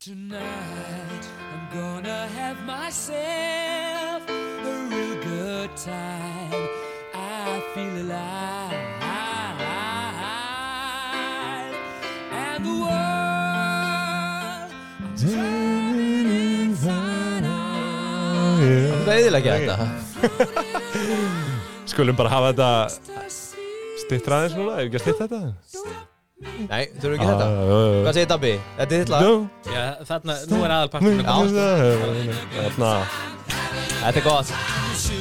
Tonight I'm gonna have myself a real good time. I feel alive. And the world traveling inside Það er eðilega þetta Skulum bara hafa þetta ecstasy. stittra aðeins núna, ef ekki að stitta þetta Nei, þurfum við ekki þetta? Hvað Hvað segir Dabbi? Þetta er þitt lag. Já, þarna, nú er aðalpartin Þarna Þetta er gott.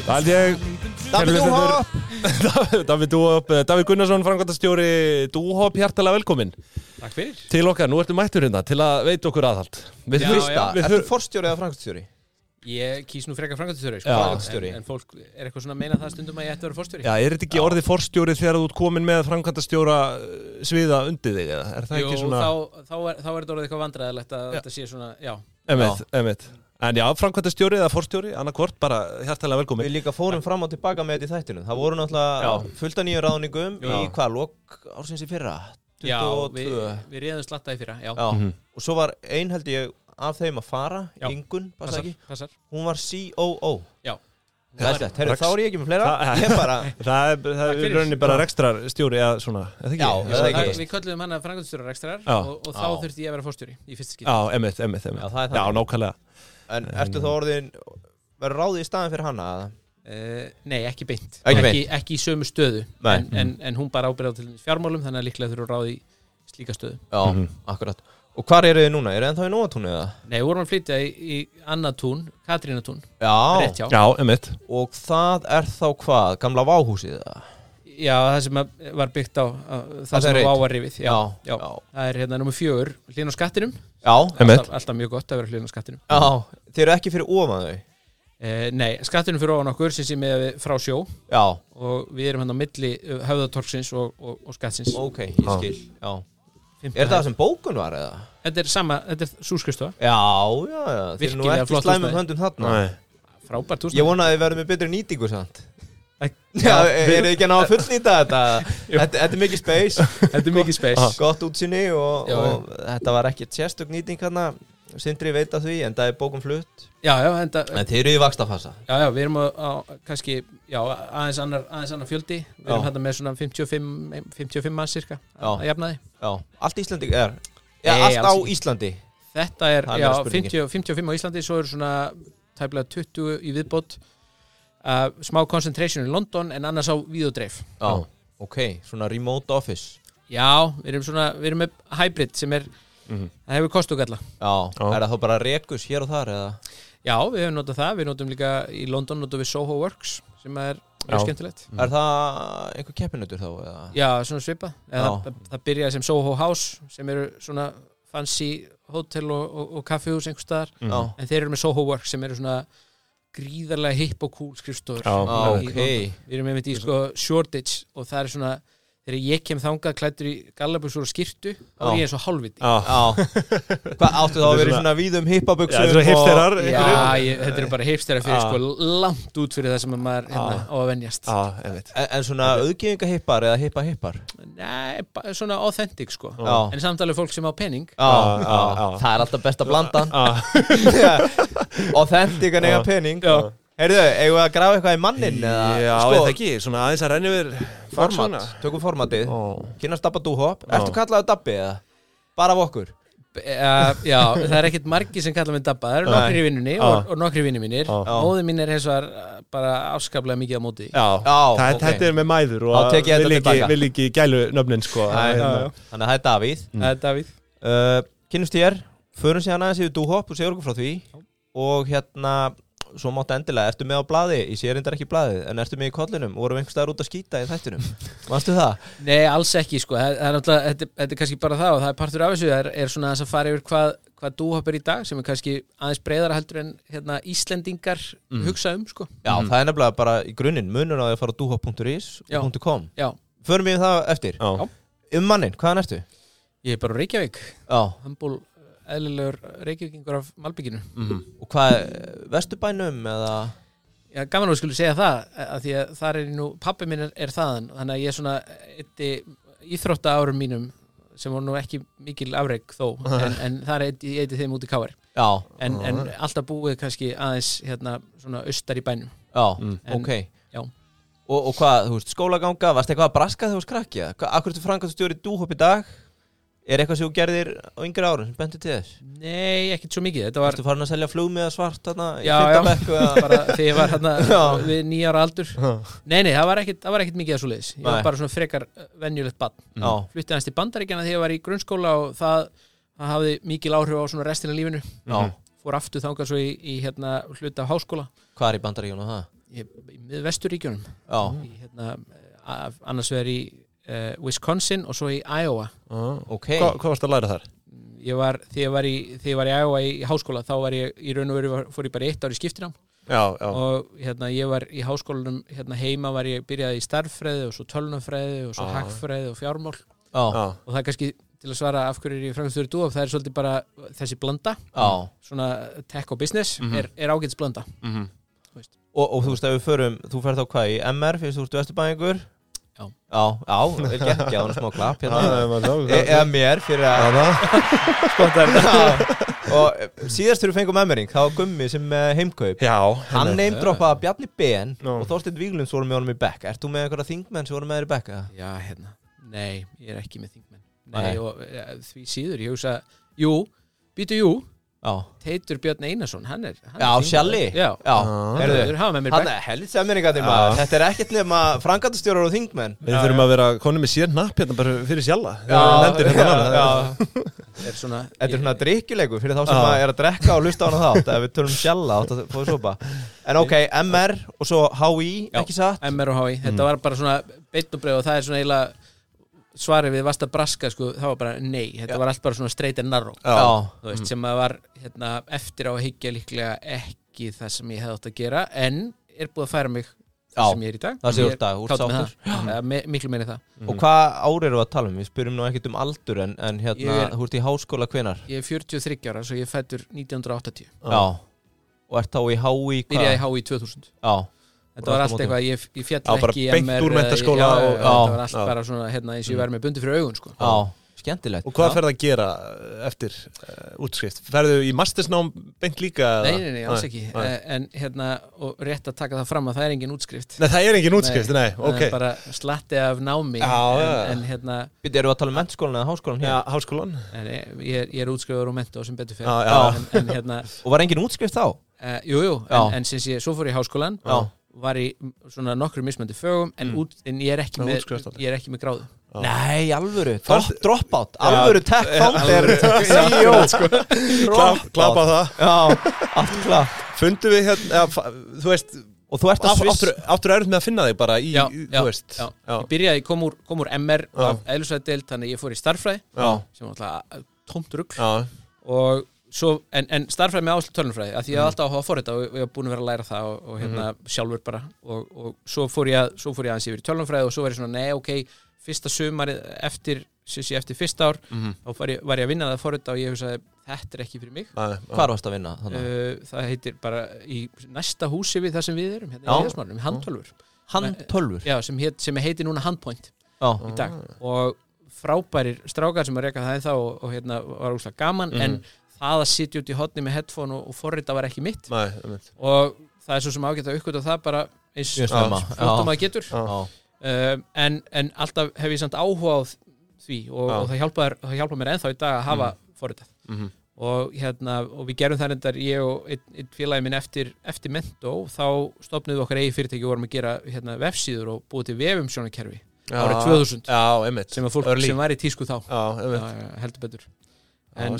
Það held ég. Dabbi hopp! David Dúhop David Gunnarsson, framkvæmtastjóri Dúhop, hjartalega velkomin Takk fyrir. Til okkar, nú ertu mættur hérna til að veita okkur aðhald. Við við ertu forstjóri eða framkvæmstjóri? Ég kýs nú frekar Já. Framkvæmdastjóri. en, en fólk er eitthvað svona að meina það stundum að ég ætti að vera fórstjóri Já, er þetta ekki orðið forstjóri þegar þú ert komin með framkvæmtastjóra uh, sviða undir þig eða? Er það Jú, ekki svona þá, þá, er, þá er þetta orðið eitthvað vandræðilegt að þetta sé svona, já Emitt, emitt En já, framkvæmtastjóri eða forstjóri, annarkvort, bara hjartalega velkomin Við líka fórum fram og tilbaka með þetta í þættinu Það voru náttúrulega Já. fullt af nýju ráðningum Já. Í hvað, lok ársins í fyrra? Já, við, 22 við réðum slatta í fyrra Já, Já, Mhm. og svo var ein held ég af þeim að fara, Já. Ingun, passa passar, ekki passar Hún var COO Já, herru, Rex. þá er ég ekki með fleira Ég bara, Það er, það er rauninni bara rekstrar stjóri eða svona, eða ekki? Já, það er það, ekki við kölluðum hana framkvæmstjóra rekstrar Já. og, og þá Já. þurfti ég að vera fórstjóri í fyrsta skil Já, emitt, emitt, emitt Já, það er Já, þannig. nákvæmlega En ertu þá orðin Verður ráðið í staðin fyrir hana? eða? uh, Nei, ekki beint Ekki ekki, beint. ekki í sömu stöðu en, en, en hún bara ábyrða til fjármálum þannig að líklega þurfa að ráði í slíka stöðu Já, Mhm. akkurat Og hvar eru þið núna? Eru þið ennþá í Nóatúni eða? Nei, við vorum að flytja í, í annað tún, Katrínatún Já, Rétt hjá Já, emitt og það er þá hvað? Gamla váhúsið eða? Já, það sem að var byggt á, á það Það sem er var reitt. áarrifið já, já. já, Það er hérna nummer fjögur, hlýn á skattinum já, Emitt alltaf, alltaf mjög gott að vera hlýn á skattinum já. Þið eru ekki fyrir ofan þau? eh, Nei, skattinum fyrir ofan okkur sem sé með við frá sjó Já, og við erum hérna á milli uh, höfðatorksins og, og, og skattsins ok, ég Já. skil Já. Er það hæð. sem bókun var eða? Þetta er sama, þetta er súskristofa Já, já, já Þið eru nú Virkilega ekki flott slæmum húsnæði. höndum þarna. Nei. Frábært húsnæði Ég vona að þið verðum með betri nýtingu samt. Ek- Já, er þið ekki að ná að fullnýta þetta? Þetta þetta er mikið space. Þetta er mikið space. Gott útsinni og, Já, og þetta var ekki sérstök nýting hérna Sindri veit að því, en það er bókum flutt. Já, já, enda, En þið eru í vakstafasa já, já, við erum á, á kannski, já, aðeins annar, aðeins annar fjöldi. Við erum hérna með svona 55, 55 mann cirka að jafnaði. Já, allt Íslandi er Já, Nei, allt á. Íslandi. Þetta er, já, meira spurningin. 50, 55 á Íslandi Svo eru svona tæplega 20 í viðbót. Uh, Smá concentration í London En annars á víðodreif Já, ok, svona remote office. Já, við erum svona, við erum með hybrid Sem er, Mhm. það hefur kost og galla Já, Já. er það þá bara rekus hér og þar eða? Já, við hefum notað það Við notum líka í London notum við Soho Works Sem er mjög skemmtilegt Er það einhver keppinutur þá eða? Já, svona svipað Eða, Já. það, það byrjaði sem Soho House Sem eru svona fancy hótel og, og, og kaffihús einhvers staðar. Já, En þeir eru með Soho Works sem eru svona gríðarlega hipp og cool skrifstofur Já. Já, í ok. London. Við erum einmitt í sko Shoreditch og það er svona þegar ég kem þangað klættur í gallabusur og skirtu og ég er svo hálfviti. Hvað áttu þá að vera í svona víðum Já, hippabuxum þetta er svona hipsterar Já, ég, þetta er bara heipstæra fyrir sko langt út fyrir það sem að maður hérna, á að venjast. Emitt En, en svona auðgjöfingahippar eða hippa-hippar? Nei, bara svona authentic sko. Já. En samt alveg fólk sem á pening. Já, Já, já, já, já. það er alltaf besta blandan Já, Authentic en eiga Já. Heyrðu, eigum við að grafa eitthvað í mannin eða? Já, sko, er það ekki, svona aðeins að renni yfir Format, tökum formatið Ó. Kynast Dabba Dúhop, Já. ertu kallaðu Dabbi eða? Bara af okkur Uh, já, það er ekkert margi sem kalla mig Dabba Það eru nokkri í vinnunni Já. og, og nokkri vinnir mínir Já. Já. Móði mín er hins vegar uh, bara afskaplega mikið á móti því. Já, Já, það, ok. þetta er með mæður og ég vil ekki, vil ekki gælu nöfnin sko Hérna. Þannig að það er Davíð er Davíð uh, Kynnumst þér, förum síðan aðeins yfir Dúhop og segjum okkur frá því Og hérna, svo máttu endilega, ertu með á blaði? Ég sé reyndar ekki blaðið, en ertu með í kollinum? Vorum einhvers staðar út að skýta í þættinum? Manstu það? Nei, alls ekki sko. Það það er þetta, þetta er kannski bara það og það er partur af þessu. Er, er svona aðeins að fara yfir hvað, hvað dúhopp er í dag sem er kannski aðeins breyðara heldur en hérna, Íslendingar hugsa um sko. Já, það er nefnilega bara í grunninn Munur á því að fara Já. og .com Já, Förum við það eftir. Já, Um mannin, hvaðan ertu? ég er bara Já, Hambúl eðlilegur Reykjavíkingur af Malbyggjunu og hvað, vesturbænum eða Já, gaman að við skulle segja það að því að þar er nú, pappi minn er, er þaðan þannig að ég er svona eitti íþrótta árum mínum sem voru nú ekki mikil afreg þó en, en það er eitt, eiti þeim út í káar Já, en, en alltaf búið kannski aðeins hérna, svona austar í bænum já, Mm. En- ok já. Og, og hvað, þú veist, skólaganga, varst eitthvað að braska þegar þú? Hvað- Akkur ertu frangatastjóri dúhopp í dag? Er eitthvað sem þú gerðir á yngri árum sem bentur til þess? Nei, ekkert svo mikið. Þetta var farin að selja flugmiða svart þarna í Já, já. Bara þegar ég var hérna Já. við nýjára aldur. Nei, nei, það var ekkert, það var ekkert mikið að svo leiðis Ég Nei. var bara svona frekar uh, venjulegt bann Já, Fluttið hans til bandaríkjana þegar ég var í grunnskóla og það, það hafði mikil áhrif á svona restina lífinu. Já. Fór aftur þangað svo í, í hérna hluta af háskóla. Hvað er í bandaríkjónu það? Ég, í í, hérna, af, annars vegar í uh, Wisconsin og svo í Iowa. Ok. Hva, Hvað varst að læra þar? ég var, þegar ég var í, þegar ég var í Iowa í, í háskóla þá var ég í raun og veru fór ég bara eitt ár í skiptinám. Já, já, og hérna ég var í háskólanum hérna heima var ég byrjaði í starffræði og svo tölnafræði og svo Já. hagfræði og fjármál. Já, já, og það er kannski til að svara af hverju er ég framkvæmstöður dúaf það er svolítið bara þessi blanda. Já svona tech og business Mhm. er, er ágætis blanda. Mhm. Og, og þú veist, ef við förum, þú fer þá hvað í MR, fyrst þú ert vesturbæðingur Já. Já, já, vel gert, já, hann er smá klapp Já, hérna E- Eða mér fyrir að það Og eh, síðast þegar við fengum emmering, það var Gummi sem með heimkaup. Já, Hann neymdroppaði Bjarni Ben Já. og Þorsteinn Víglunds voru með honum í bekk. Ert þú með einhverja þingmenn sem voru með þér í bekk? eða? já hérna, nei, ég er ekki með þingmenn. Nei. nei, og ja, því síður ég hugsa, jú, býtu jú Teitur Björn Einarsson, hann er, hann já. Sjalli. Já, já. Heyrðu, Þeir hafa með mér Hann er maður. Þetta er ekkert nema frangatastjórar og þingmenn. Við þurfum að vera konum með sér napp hérna bara fyrir sjalla. Hérna er Þetta er svona drikkjuleikur fyrir þá sem að er að drekka og hlusta á hana þátt ef við tölum sjalla átt að fóða sopa. En ok, MR og svo HI, ekki satt? MR og HI, þetta var bara svona beitt og breið og það er svona eiginlega svarið við Vasta Braska sko, það var bara nei, þetta Já. var allt bara svona straight and narrow Já, þú veist, sem að var hérna, eftir á að higgja líklega ekki það sem ég hefði átt að gera en er búið að færa mig Já. það sem ég er í dag það sé Ég úr dag, úr kátur með sáttur það. Ja, me, miklu meini það Og hvað ár eru að tala um? Við spyrjum nú ekkert um aldur en, en hérna, Ég er- þú ert í háskóla hvenar? ég er 43 ára, svo ég er fættur 1980 Já Og ert þá í HI hvað? byrjaði í HI 2000 Já, þetta var allt eitthvað, ég, ég fjall ekki í beint MR Já. þetta var allt bara svona hérna, eins og ég verði með bundi fyrir augun sko. já, skemmtilegt Og hvað Já. ferð að gera eftir uh, útskrift? Ferðu í mastersnám beint líka? eða? nei, nei, nei, alls ekki nei. Eh, en hérna, og rétt að taka það fram að það er engin útskrift Nei, það er engin útskrift, nei, það ok er bara slatti af námi Já, en, en hérna Býttu, eru að tala um mennskólan eða háskólan? Já, háskólan en ég, ég er, ég útskrifaður og mento sem betur fyrir hérna, Og var engin útskrift þá? uh, jú, jú Já. en, en sinns ég, svo fór ég í háskólan Já. Var í svona nokkru mismöndi fögum en, Mm. út, en ég er ekki með ég er ekki með gráðu. Já. Nei, alvöru, drop, dropout. Alvöru tech founder CEO á það. Já, allt klapp. Fundu við hérna, ja, fa- þú veist Og þú ert að sviss. Áttur erut með að finna þig bara í, Já, í- já, þú veist. já. já, ég byrjaði, kom úr, kom úr MR af eðlisvæðdeild, þannig að ég fór í starffræði já, sem var alltaf tómt rugg já, og svo, en, en starffræði með áherslu tölunfræði að því ég Mm. alltaf áhuga að fór þetta og ég var búin að vera að læra það og, og hérna sjálfur bara. Og, og svo fór ég að, svo fór ég aðeins yfir í tölunfræði og svo var ég svona, nei, ok, fyrsta sumarið eftir, sem sé eftir fyrsta ár mhm, þá var ég, var ég að vinna það fór þetta og ég hugsaði, þetta er ekki fyrir mig. Nei, já. Hvar varst að vinna? uh, það heitir bara í næsta húsi við það sem við erum, hérna í Heiðasmálum, handtölfur Handtölfur já, sem, heit, sem heitir núna Handpoint í dag. Og frábærir strákar sem að reyka það ennþá og, og hérna var úrslega gaman Mhm. en það að sitja út í hotni með headphone og, og forrita var ekki mitt. Nei, einmitt. og það er svo sem ágætt að uppgöta það bara eins flott já. maður getur. Um, en, en alltaf hef ég samt áhuga á því og, og það hjálpar, það hjálpar mér ennþá í dag að hafa mm. forritað. Mhm. og hérna og við gerum það reyndar ég og einn, einn félagi minn eftir, eftir Mento þá stopnum við okkar eigi fyrirtæki og vorum að gera hérna, vefsíður og búið til vefumsjónakerfi árið 2000 Já, sem, að fólk, sem var í tísku þá. Já, Já, heldur betur. En,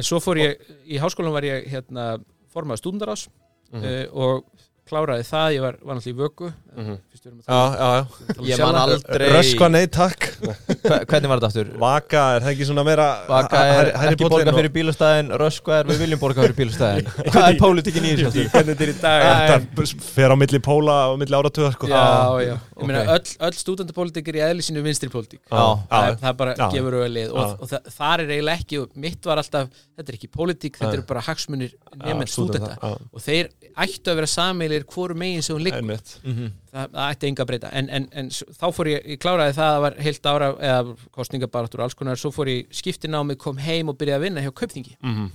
en svo fór ég, í háskólanum var ég hérna, formaður stúndarás Mhm. uh, og kláraði það, ég var, var náttúrulega í vöku. Mhm. fyrst við erum að Já, tala- já, já. um Ég man aldrei Röskva, nei, takk. Hve- Hvernig var þetta aftur? Vaka, er það ekki svona meira Vaka er ekki borga fyrir bílastæðin Röskva er við viljum borga fyrir bílastæðin. Hvað er pólitíkin í þessu aftur? hvernig þetta er í dag? Þetta fer á milli póla og milli áratuga sko. já, já, ég meina öll, öll stúdendapólitík er í eðli sínu vinstri pólitík. Já, það, það bara gefur auðlið og, það, þar er eiginlega ekki og mitt var alltaf, þetta er ekki pólitík þetta eru bara hagsmunir nefnir stúdenda og þeir ættu að vera sameilir er hvoru megin sem hún liggur Einmitt. Mhm. það, það ætti enga að breyta en, en, en þá fór ég, ég kláraði það að það var heilt ára eða kostningabarátur og alls konar svo fór ég skiptinámi, kom heim og byrjaði að vinna hjá Kaupþingi Mhm.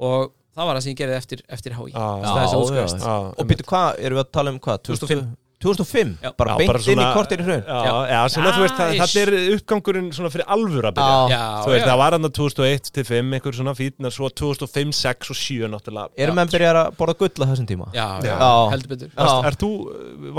og það var það sem ég gerði eftir, eftir er já. Já, Og býttu hvað, erum við að tala um hvað? 2005. 2005? Já. Bara beint bara inn í í hrun Já, Já. já, svona, þú veist, það er uppgangurinn svona fyrir alvöru að byrja Þú veist, já. það var hann 2001 til 5 einhver svona fítna, svo 2005, 6 og 7 náttúrulega Erum menn byrjar að borða gull á þessum tíma? já, Já. já, heldur betur. Varst, er þú,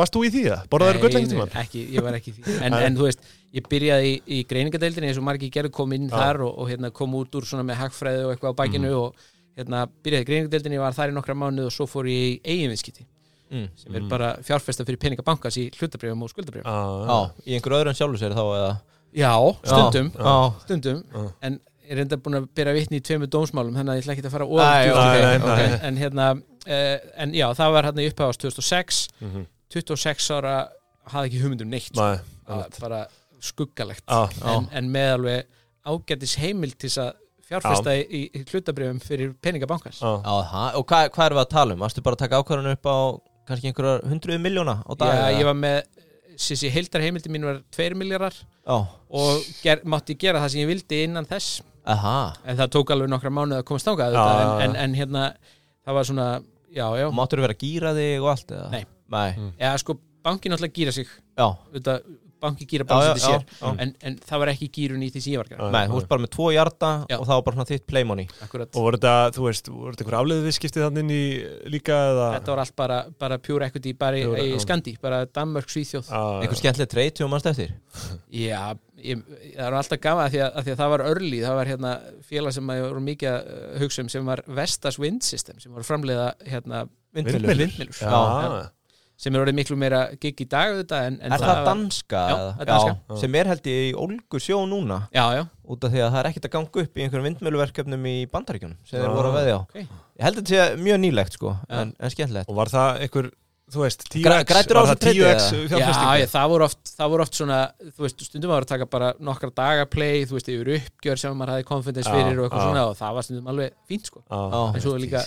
varst þú í því það? Borðaður gull lengt tíma? Nei, ekki, ég var ekki í því en, en þú veist, ég byrjaði í, í greiningadeildinni eins og margir gerðu kom inn Já. þar og, og hérna, kom út úr svona með hagfræði og eitthvað á bakinu Mhm. og hérna, byrjaði í greiningadeildinni, ég var þar í nokkra mánuð og svo fór ég í eiginviðskipti Mm. sem er bara fjárfesta fyrir peningabankans í hlutabrifum og skuldabrifum Já, í einhver öðru en sjálfur sér þá eða? Já, stundum, Já, stundum. Já. en ég er enda búin að bera vitni í tveimur dómsmálum þannig að ég ætla ekki að fara ok. en, hérna uh, en já, það var hérna í upphafast 2006 Mhm. 26 ára hafði ekki hugmyndum neitt sko. Nei, bara skuggalegt. Já, en, en með alveg ágætis heimil til þess að fjárfesta í, í, hlutabrifum fyrir peningabankans. Já, já það, og hvað, hvað erum við að tala um? Varstu bara að taka ákvarðan upp á kannski einhverjar hundruð miljóna á dag? Já, ég var með sissi, heildar heimildi mín var 2 miljardar og ger, mátti gera það sem ég vildi innan þess aha en það tók alveg nokkra mánuð að komast ángað en, en, en hérna það var svona, já, já máttur vera að gýra þig og allt eða? Nei. Nei, Mm. eða sko, bankin náttúrulega gýra sig já, Þetta, banki gýra þetta sér já. en, en það var ekki gýrun í því sem ég var að gera Nei, þú veist bara með tvo hjarta Já. og það var bara svona þitt play money Akkurat. Og voru þetta, þú veist, voru þetta einhver afleiðu viðskiptið þannig inn í líka eða þetta var allt bara, bara pure equity bara í, Pure, í já. Skandi, bara Danmörk, Svíþjóð Einhver skemmtileg treyt þú mannst eftir Já, ég, það var alltaf gaman að því að, að því að það var early, það var hérna félag sem að voru mikið að uh, hugsa um sem var Vestas Wind System sem voru framleiða hérna Vindmyllur. Sem er orðið miklu meira gig í dag auðvitað en, en Er það var- danska? Já, eða? það er danska. Já. Sem er held ég í ólgu sjó núna Já, já, út af því að það er ekkert að ganga upp í einhverjum vindmjöluverkefnum í bandaríkjunum sem þeir voru að veðja á ok Ég held að þetta sé mjög nýlegt sko en, en skemmtilegt Og var það einhver, þú veist, 10x Gra- græddur á Var það þessu treytið 10x eða? Já, fjárfesting já, það voru oft, það voru oft svona, þú veist, stundum var að taka bara nokkra daga play, þú veist, yfir uppgjör sem maður hafði confidence Já, fyrir og eitthvað já. svona og það var stundum alveg fínt, sko. Já. En svo líka,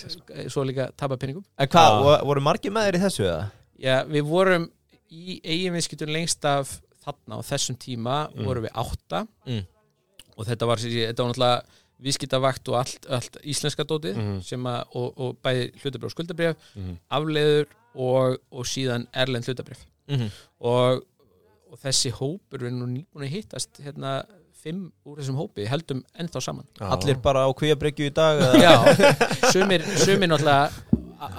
svo líka tapa peningum. En hvað, Já. vo- voru margir með þér í þessu eða? Já, við vorum í eigin viðskiptun lengst af þarna á þessum tíma Mm. vorum við átta Mm. og þetta var, þetta var náttúrulega viðskiptavakt og allt, allt íslenska dótið Mhm. sem að, og, og bæði hlutabrif og skuldabrif, Mhm. afleiður og, og síðan erlend hlutabrif Mm -hmm. og, og þessi hópur við nú nýbúin að hittast hérna fimm úr þessum hópi, heldum ennþá saman Já. Allir bara á kvíabryggju í dag? Já, sumir, sumir náttúrulega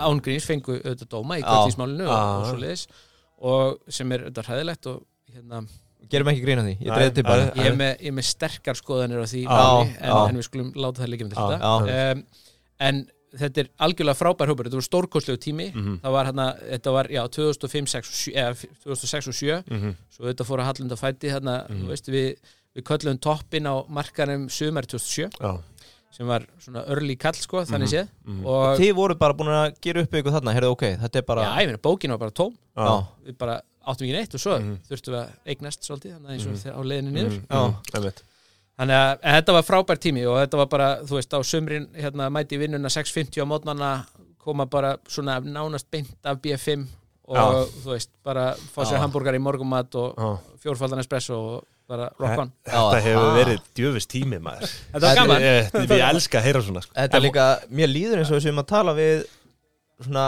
ángríns fengu auðvitað dóma í Já. kvöldtísmálinu og, og svo leiðis og sem er auðvitað hræðilegt og hérna, Gerum ekki grína því, ég Nei, dreif til bara nei, ég, er með, með sterkar skoðanir á því máli, en, já. en við skulum láta það líka um þetta um, en þetta er algjörlega frábær hópur þetta voru stórkostlegu tími Mhm. það var hérna, þetta var, já, 2005 6, og sjö- eða 2006 og 7 Mhm. svo þetta fór að hallunda fæti þarna, Mhm. þú veist, við, við köllum toppin á markanum sumar 2007 Já. Sem var svona early kall sko, þannig séð Mhm. og Þið voru bara búin að gera upp ykkur þarna Heyrðu, ok, þetta er bara já, ég meina, bókin var bara tóm Já. við bara áttum ekki neitt og svo Mhm. þurftum við að eignast svolítið þannig eins og Mhm. þegar á leiðinni niður Mhm. Já. Mhm. Þannig að þetta var frábær tími og þetta var bara, þú veist, á sumrin hérna mæti vinnuna 6.50 á mótnana koma bara svona nánast beint af B5 og Já. þú veist, bara fá sér hambúrgar í morgumat og fjórfaldan espresso og bara rock on. Þetta hefur verið djöfis tími maður. Þetta var gaman. Ég, ég, ég elska að heyra svona sko. Þetta er líka, mér líður eins og við sem að tala við svona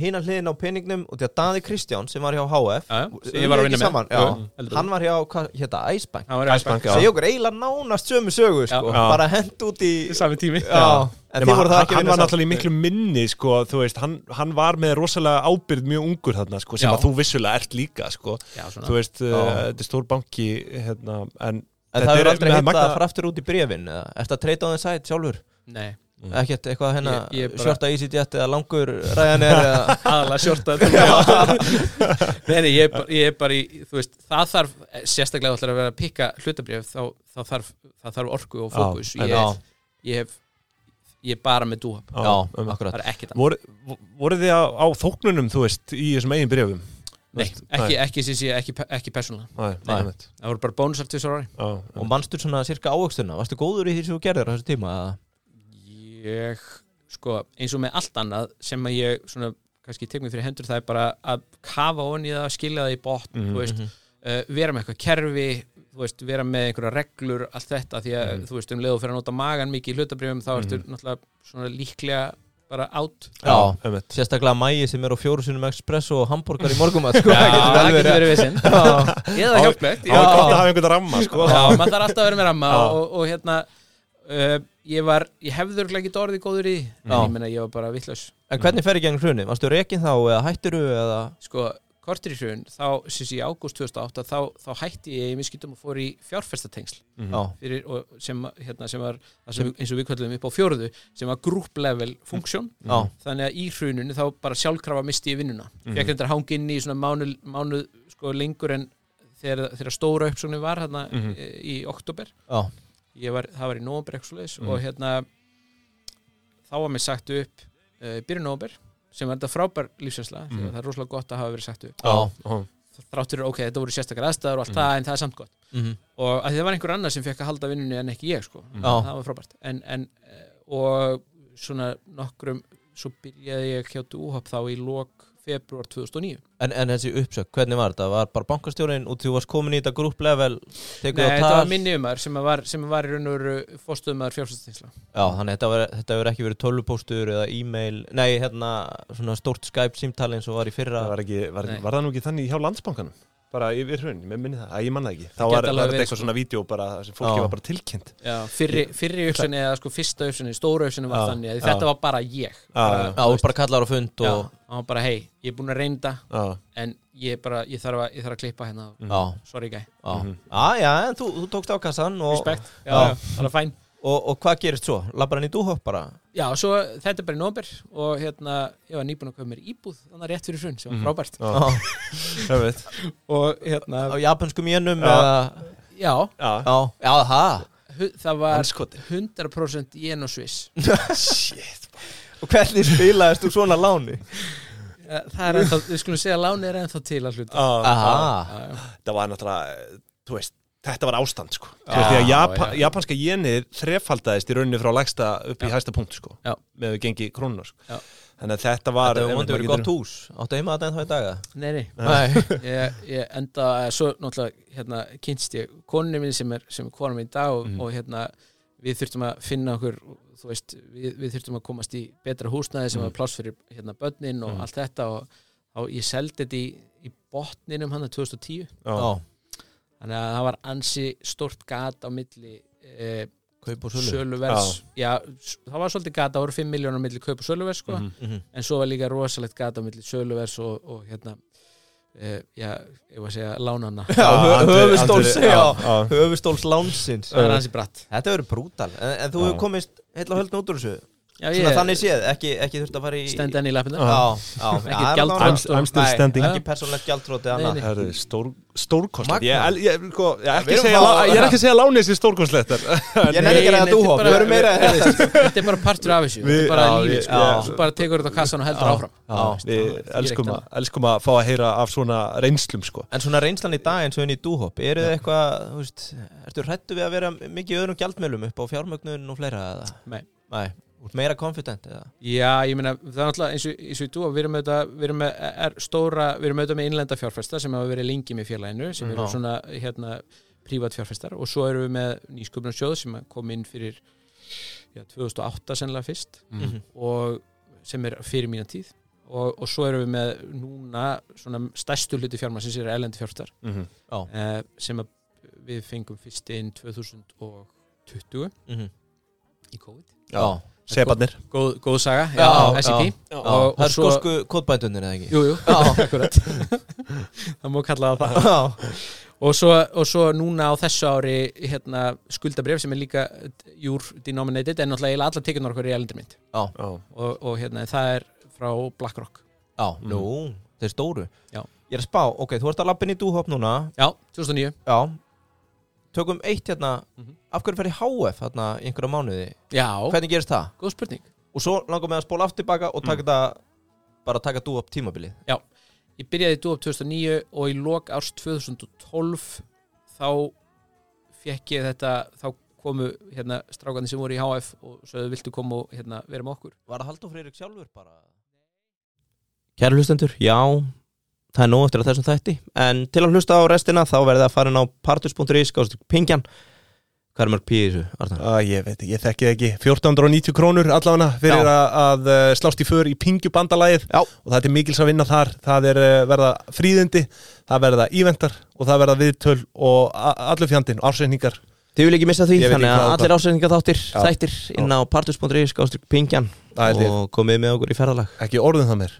hina hliðin á peningnum og því að Daði Kristján sem var hjá HF sem ég var að ekki vinna með saman, já, Hann var hjá, hvað hérna, Icebank Hann var í Icebank, Icebank, já. Segja okkur eiginlega nánast sömu sögu sko. Já. Bara hent út í Sami tími Já, en það hann, hann var náttúrulega í miklu minni sko, þú veist, hann, hann var með rosalega ábyrð mjög ungur þarna sko, sem Já. að þú vissulega ert líka sko. Já, þú veist, uh, Já. þetta er stór banki hérna, en En Þetta það er- er aldrei hitt magna- að fara aftur út í brefin eða Ertu að treyta á þeim sæt sjálfur? Nei, Ekkert eitthvað hérna Ég- ég bara- Shorta EasyJet eða langur ræðanir eða aðalega sjorta Nei, nei, ég er bara, ég er bara í veist, það þarf, sérstaklega ætlar að vera að pikka hlutabrjöf, þá, þá þarf það þarf orku og fókus. ég, ég hef ég er bara með dúhab, Já, um, það er ekkert voru, voru þið á, á þóknunum, þú veist, í þessum eigin brefum? Nei, ekki, ekki, ekki, ekki, ekki persónulega. Það voru bara bónusar til svo ári Já, Og manstu svona cirka ávöxtuna? Varstu góður í því sem þú gerðir á þessu tíma? eða? Ég, sko, eins og með allt annað sem að ég svona kannski tek mig fyrir hendur það er bara að kafa onni það, skilja það í botn Mhm. þú veist, uh, vera með eitthvað kerfi þú veist, vera með einhverja reglur allt þetta, því að Mhm. þú veist, um leið og fyrir að nota magan mikið í hlutabrifum, þá ertu náttúrulega svona líklega bara átt Já, einmitt. sérstaklega mægi sem er á fjóru sinum espresso og hambúrgar í morgumat sko, Já, það getur það verið verið vissinn Já. eða hjálplegt Það var gott að hafa einhvern ramma sko. Já, maður þarf alltaf að vera með ramma Já. og, og hérna uh, ég var, ég hefður ekki orðið góður í en Já. ég meina ég var bara vittlaus En hvernig fer í gegn hrunni? Varstu reikin þá eða hættiru eða? Sko, kortir í hrun, þá síns í ágúst 2008, þá, þá hætti ég í miskýtum og fór í fjárfestatengsl. Mhm. Já, fyrir, og sem, hérna, sem var það sem, eins og við kallum upp á fjóruðu sem var group level funksjón já, þannig að í hruninu þá bara sjálfkrafa misti ég vinnuna. Mhm. fekk þetta hangi inn í svona mánu, mánu sko lengur en þegar, þegar stóra uppsóknin var hérna í, í oktober já, ég var, það var í nóvember eitthvað svoleiðis Mhm. og hérna þá var mér sagt upp uh, byrjun nóvember sem var þetta frábær lífsensla mm. Það er rosalega gott að hafa verið sagt upp já, Já. þráttur, ok, þetta voru sérstakar aðstæður og allt Mhm. það en það er samt gott mhm, og að því það var einhver annar sem fekk að halda vinnunni en ekki ég sko. Já. það var frábært en, en, eh, og svona nokkrum, svo byrjaði ég hjá Dúhop þá í lok februar 2009 en, en þessi uppsök, hvernig var þetta? Var bara bankastjórin og þú varst komin í þetta group level tekur Nei, þetta var minni umar sem var, sem var í raun og veru fórstöðumæður fjárfæstinsla Já, þannig að þetta var- þetta hefur ekki verið tölvupóstur eða e-mail, nei, hérna svona stórt Skype símtali eins og var í fyrra. Var, ekki, var, var það nú ekki þannig hjá landsbankanum bara yfir hrun, mér minni það, að ég manna ekki þá var, var þetta eitthvað sko. svona vídeo bara þar sem fólki Já. var bara tilkynnt Já, fyrri, fyrri uppsönni eða sko fyrsta uppsönni, stóra uppsönni var Já, þannig að já. þetta var bara ég bara, já. Já, þú bara kallar á fund já, og hann var bara hei, ég er búin að reynda Já, en ég bara, ég þarf að, ég þarf að klippa hérna Já, sorry guy, já, Mhm. já, já, en þú, þú tókst á kassan og, respekt já, Já. já, það er fæn og, og hvað gerist svo? Labbar hann í dúhopp bara? Já, svo þetta er bara í nóber og hérna, ég var nýbúin að koma mér íbúð þannig rétt fyrir hrun, sem Mhm. var frábært já, og hérna, á japanskum jenum Já. eða já, Já, Já, já, það það var anskoti 100% jen og sviss Shit Og hvernig spilaðist þú svona láni? Ja, það er ennþá, við skulum segja að láni er ennþá til að hluta Aha, Já, já. Það var náttúrulega, þú veist Þetta var ástand sko Já, veist, því að Japa, já. japanska jenið þrefaldaðist í rauninni frá lægsta upp í Já. hæsta punkt sko Já. með við gengi krónunar sko. Já. Þannig að þetta var þetta mondið verið gott hús Áttu heima þetta ennþá í daga? Nei, nei, Nei ég, ég enda eh, svo náttúrulega hérna kynst ég konunni mín sem er, sem er konum mín í dag og, Mhm. og hérna við þurftum að finna okkur þú veist, við, við þurftum að komast í betra húsnæði sem Mhm. var pláss fyrir hérna börnin og Mhm. allt þetta og, og ég seldi þetta í, í botninum hann 2010 Já. Þannig að það var ansi stort gat á milli e, kaup og sölu söluverðs. Já. það var svolítið gat, það voru 5 miljónar á milli kaup og söluverðs sko. Mhm. Mhm. en svo var líka rosalegt gat á milli söluvers og, og hérna e, já, ég var að segja lánana höfustóls höfustóls lánsins. Þetta verður brútal. En, en þú hefur komist heil og höldn út úr þessu já, Svona þannig séð, ekki, ekki þurft að fara í stend enn í lappinu Já, já. Ekki persónlegt gjaldróti stórkostlegt. Ég, ég, ég, sko, ég, er ekki ég er að segja lánið sér stórkostlegt Ég nefnir ekki að nei, dúhopp, þetta er bara- er partur af þessu. Er ég- sko. þú bara tekur þetta á kassan og heldur áfram. Já. Við elskum að, fá að heyra af svona reynslum sko. En svona reynslan í dag eins og inn í dúhopp Eru þið eitthvað, þú Ertu hrættu við að vera mikið í öðrum gjaldmjölum upp á fjármögnun og fleira eða? Nei. Meira confident eða? já, ég meina, það er náttúrulega eins og, eins og í dúa, við erum auðvitað, við erum með er stóra, við erum auðvitað með innlenda fjárfesta sem hafa verið lengi með félaginu sem Mm. eru svona, hérna, prívat fjárfestar og svo erum við með nýsköpunarsjóð sem kom inn fyrir já, 2008 sennilega fyrst Mhm. og sem er fyrir mína tíð og, og svo erum við með núna svona stærstu hluti fjármann sem er elendi fjárfestar Mhm. Já eh, sem við fengum fyrst inn 2020 Mhm. í COVID Já, Sebarnir góð, góð saga, Já, já. SEP Já, Og- það er og svo- skosku kódbændunir eða ekki? Jú, jú, Já. akkurat. Það má kalla það það. Já, og svo, og svo núna á þessu ári hérna, skuldabref sem er líka júr denominated en náttúrulega allar tekjurnar okkur í elendurmynd Já, og, og hérna, það er frá BlackRock. Já, nú, þeir stóru. Já. Ég er að spá, ok, þú ert að lappin í dúhopp núna. Já, 2009 Já Tökum eitt hérna Mhm. Af hverju fer í HF hérna í einhverja mánuði? Já, Hvernig gerist það? góð spurning Og svo langar mig að spóla aftur tilbaka og taka þetta bara taka dúhopp tímabilið Ég byrjaði í Dúop 2009 og í lok árs 2012 þá fekk ég þetta þá komu hérna strákandi sem voru í HF og sögðu viltu koma og hérna vera með okkur Var það Halldór Freyrik sjálfur bara? Kæra hlustendur, já Það er nóg eftir að þessum þætti. En til að hlusta á restina þá verðið að fara inn á partus.is pingjan. Hvað er mörg pí í þessu, Arnar? Á, ég veit, ekki, ég þekki það ekki. 1490 krónur allavega fyrir að, að eh, slást í för í pingjubandalagið. Já. og það er mikils að vinna þar. Það er eh, verða fríðindi það verða íventar og það verða viðtöl og allur fjandinn, ársreiningar Þið vil ekki missa því, veit þannig ekki að allir ásendinga þáttir Já. Þættir inn á partus.is pingjan Það Og komið með okkur í ferðalag. Ekki orðum það mér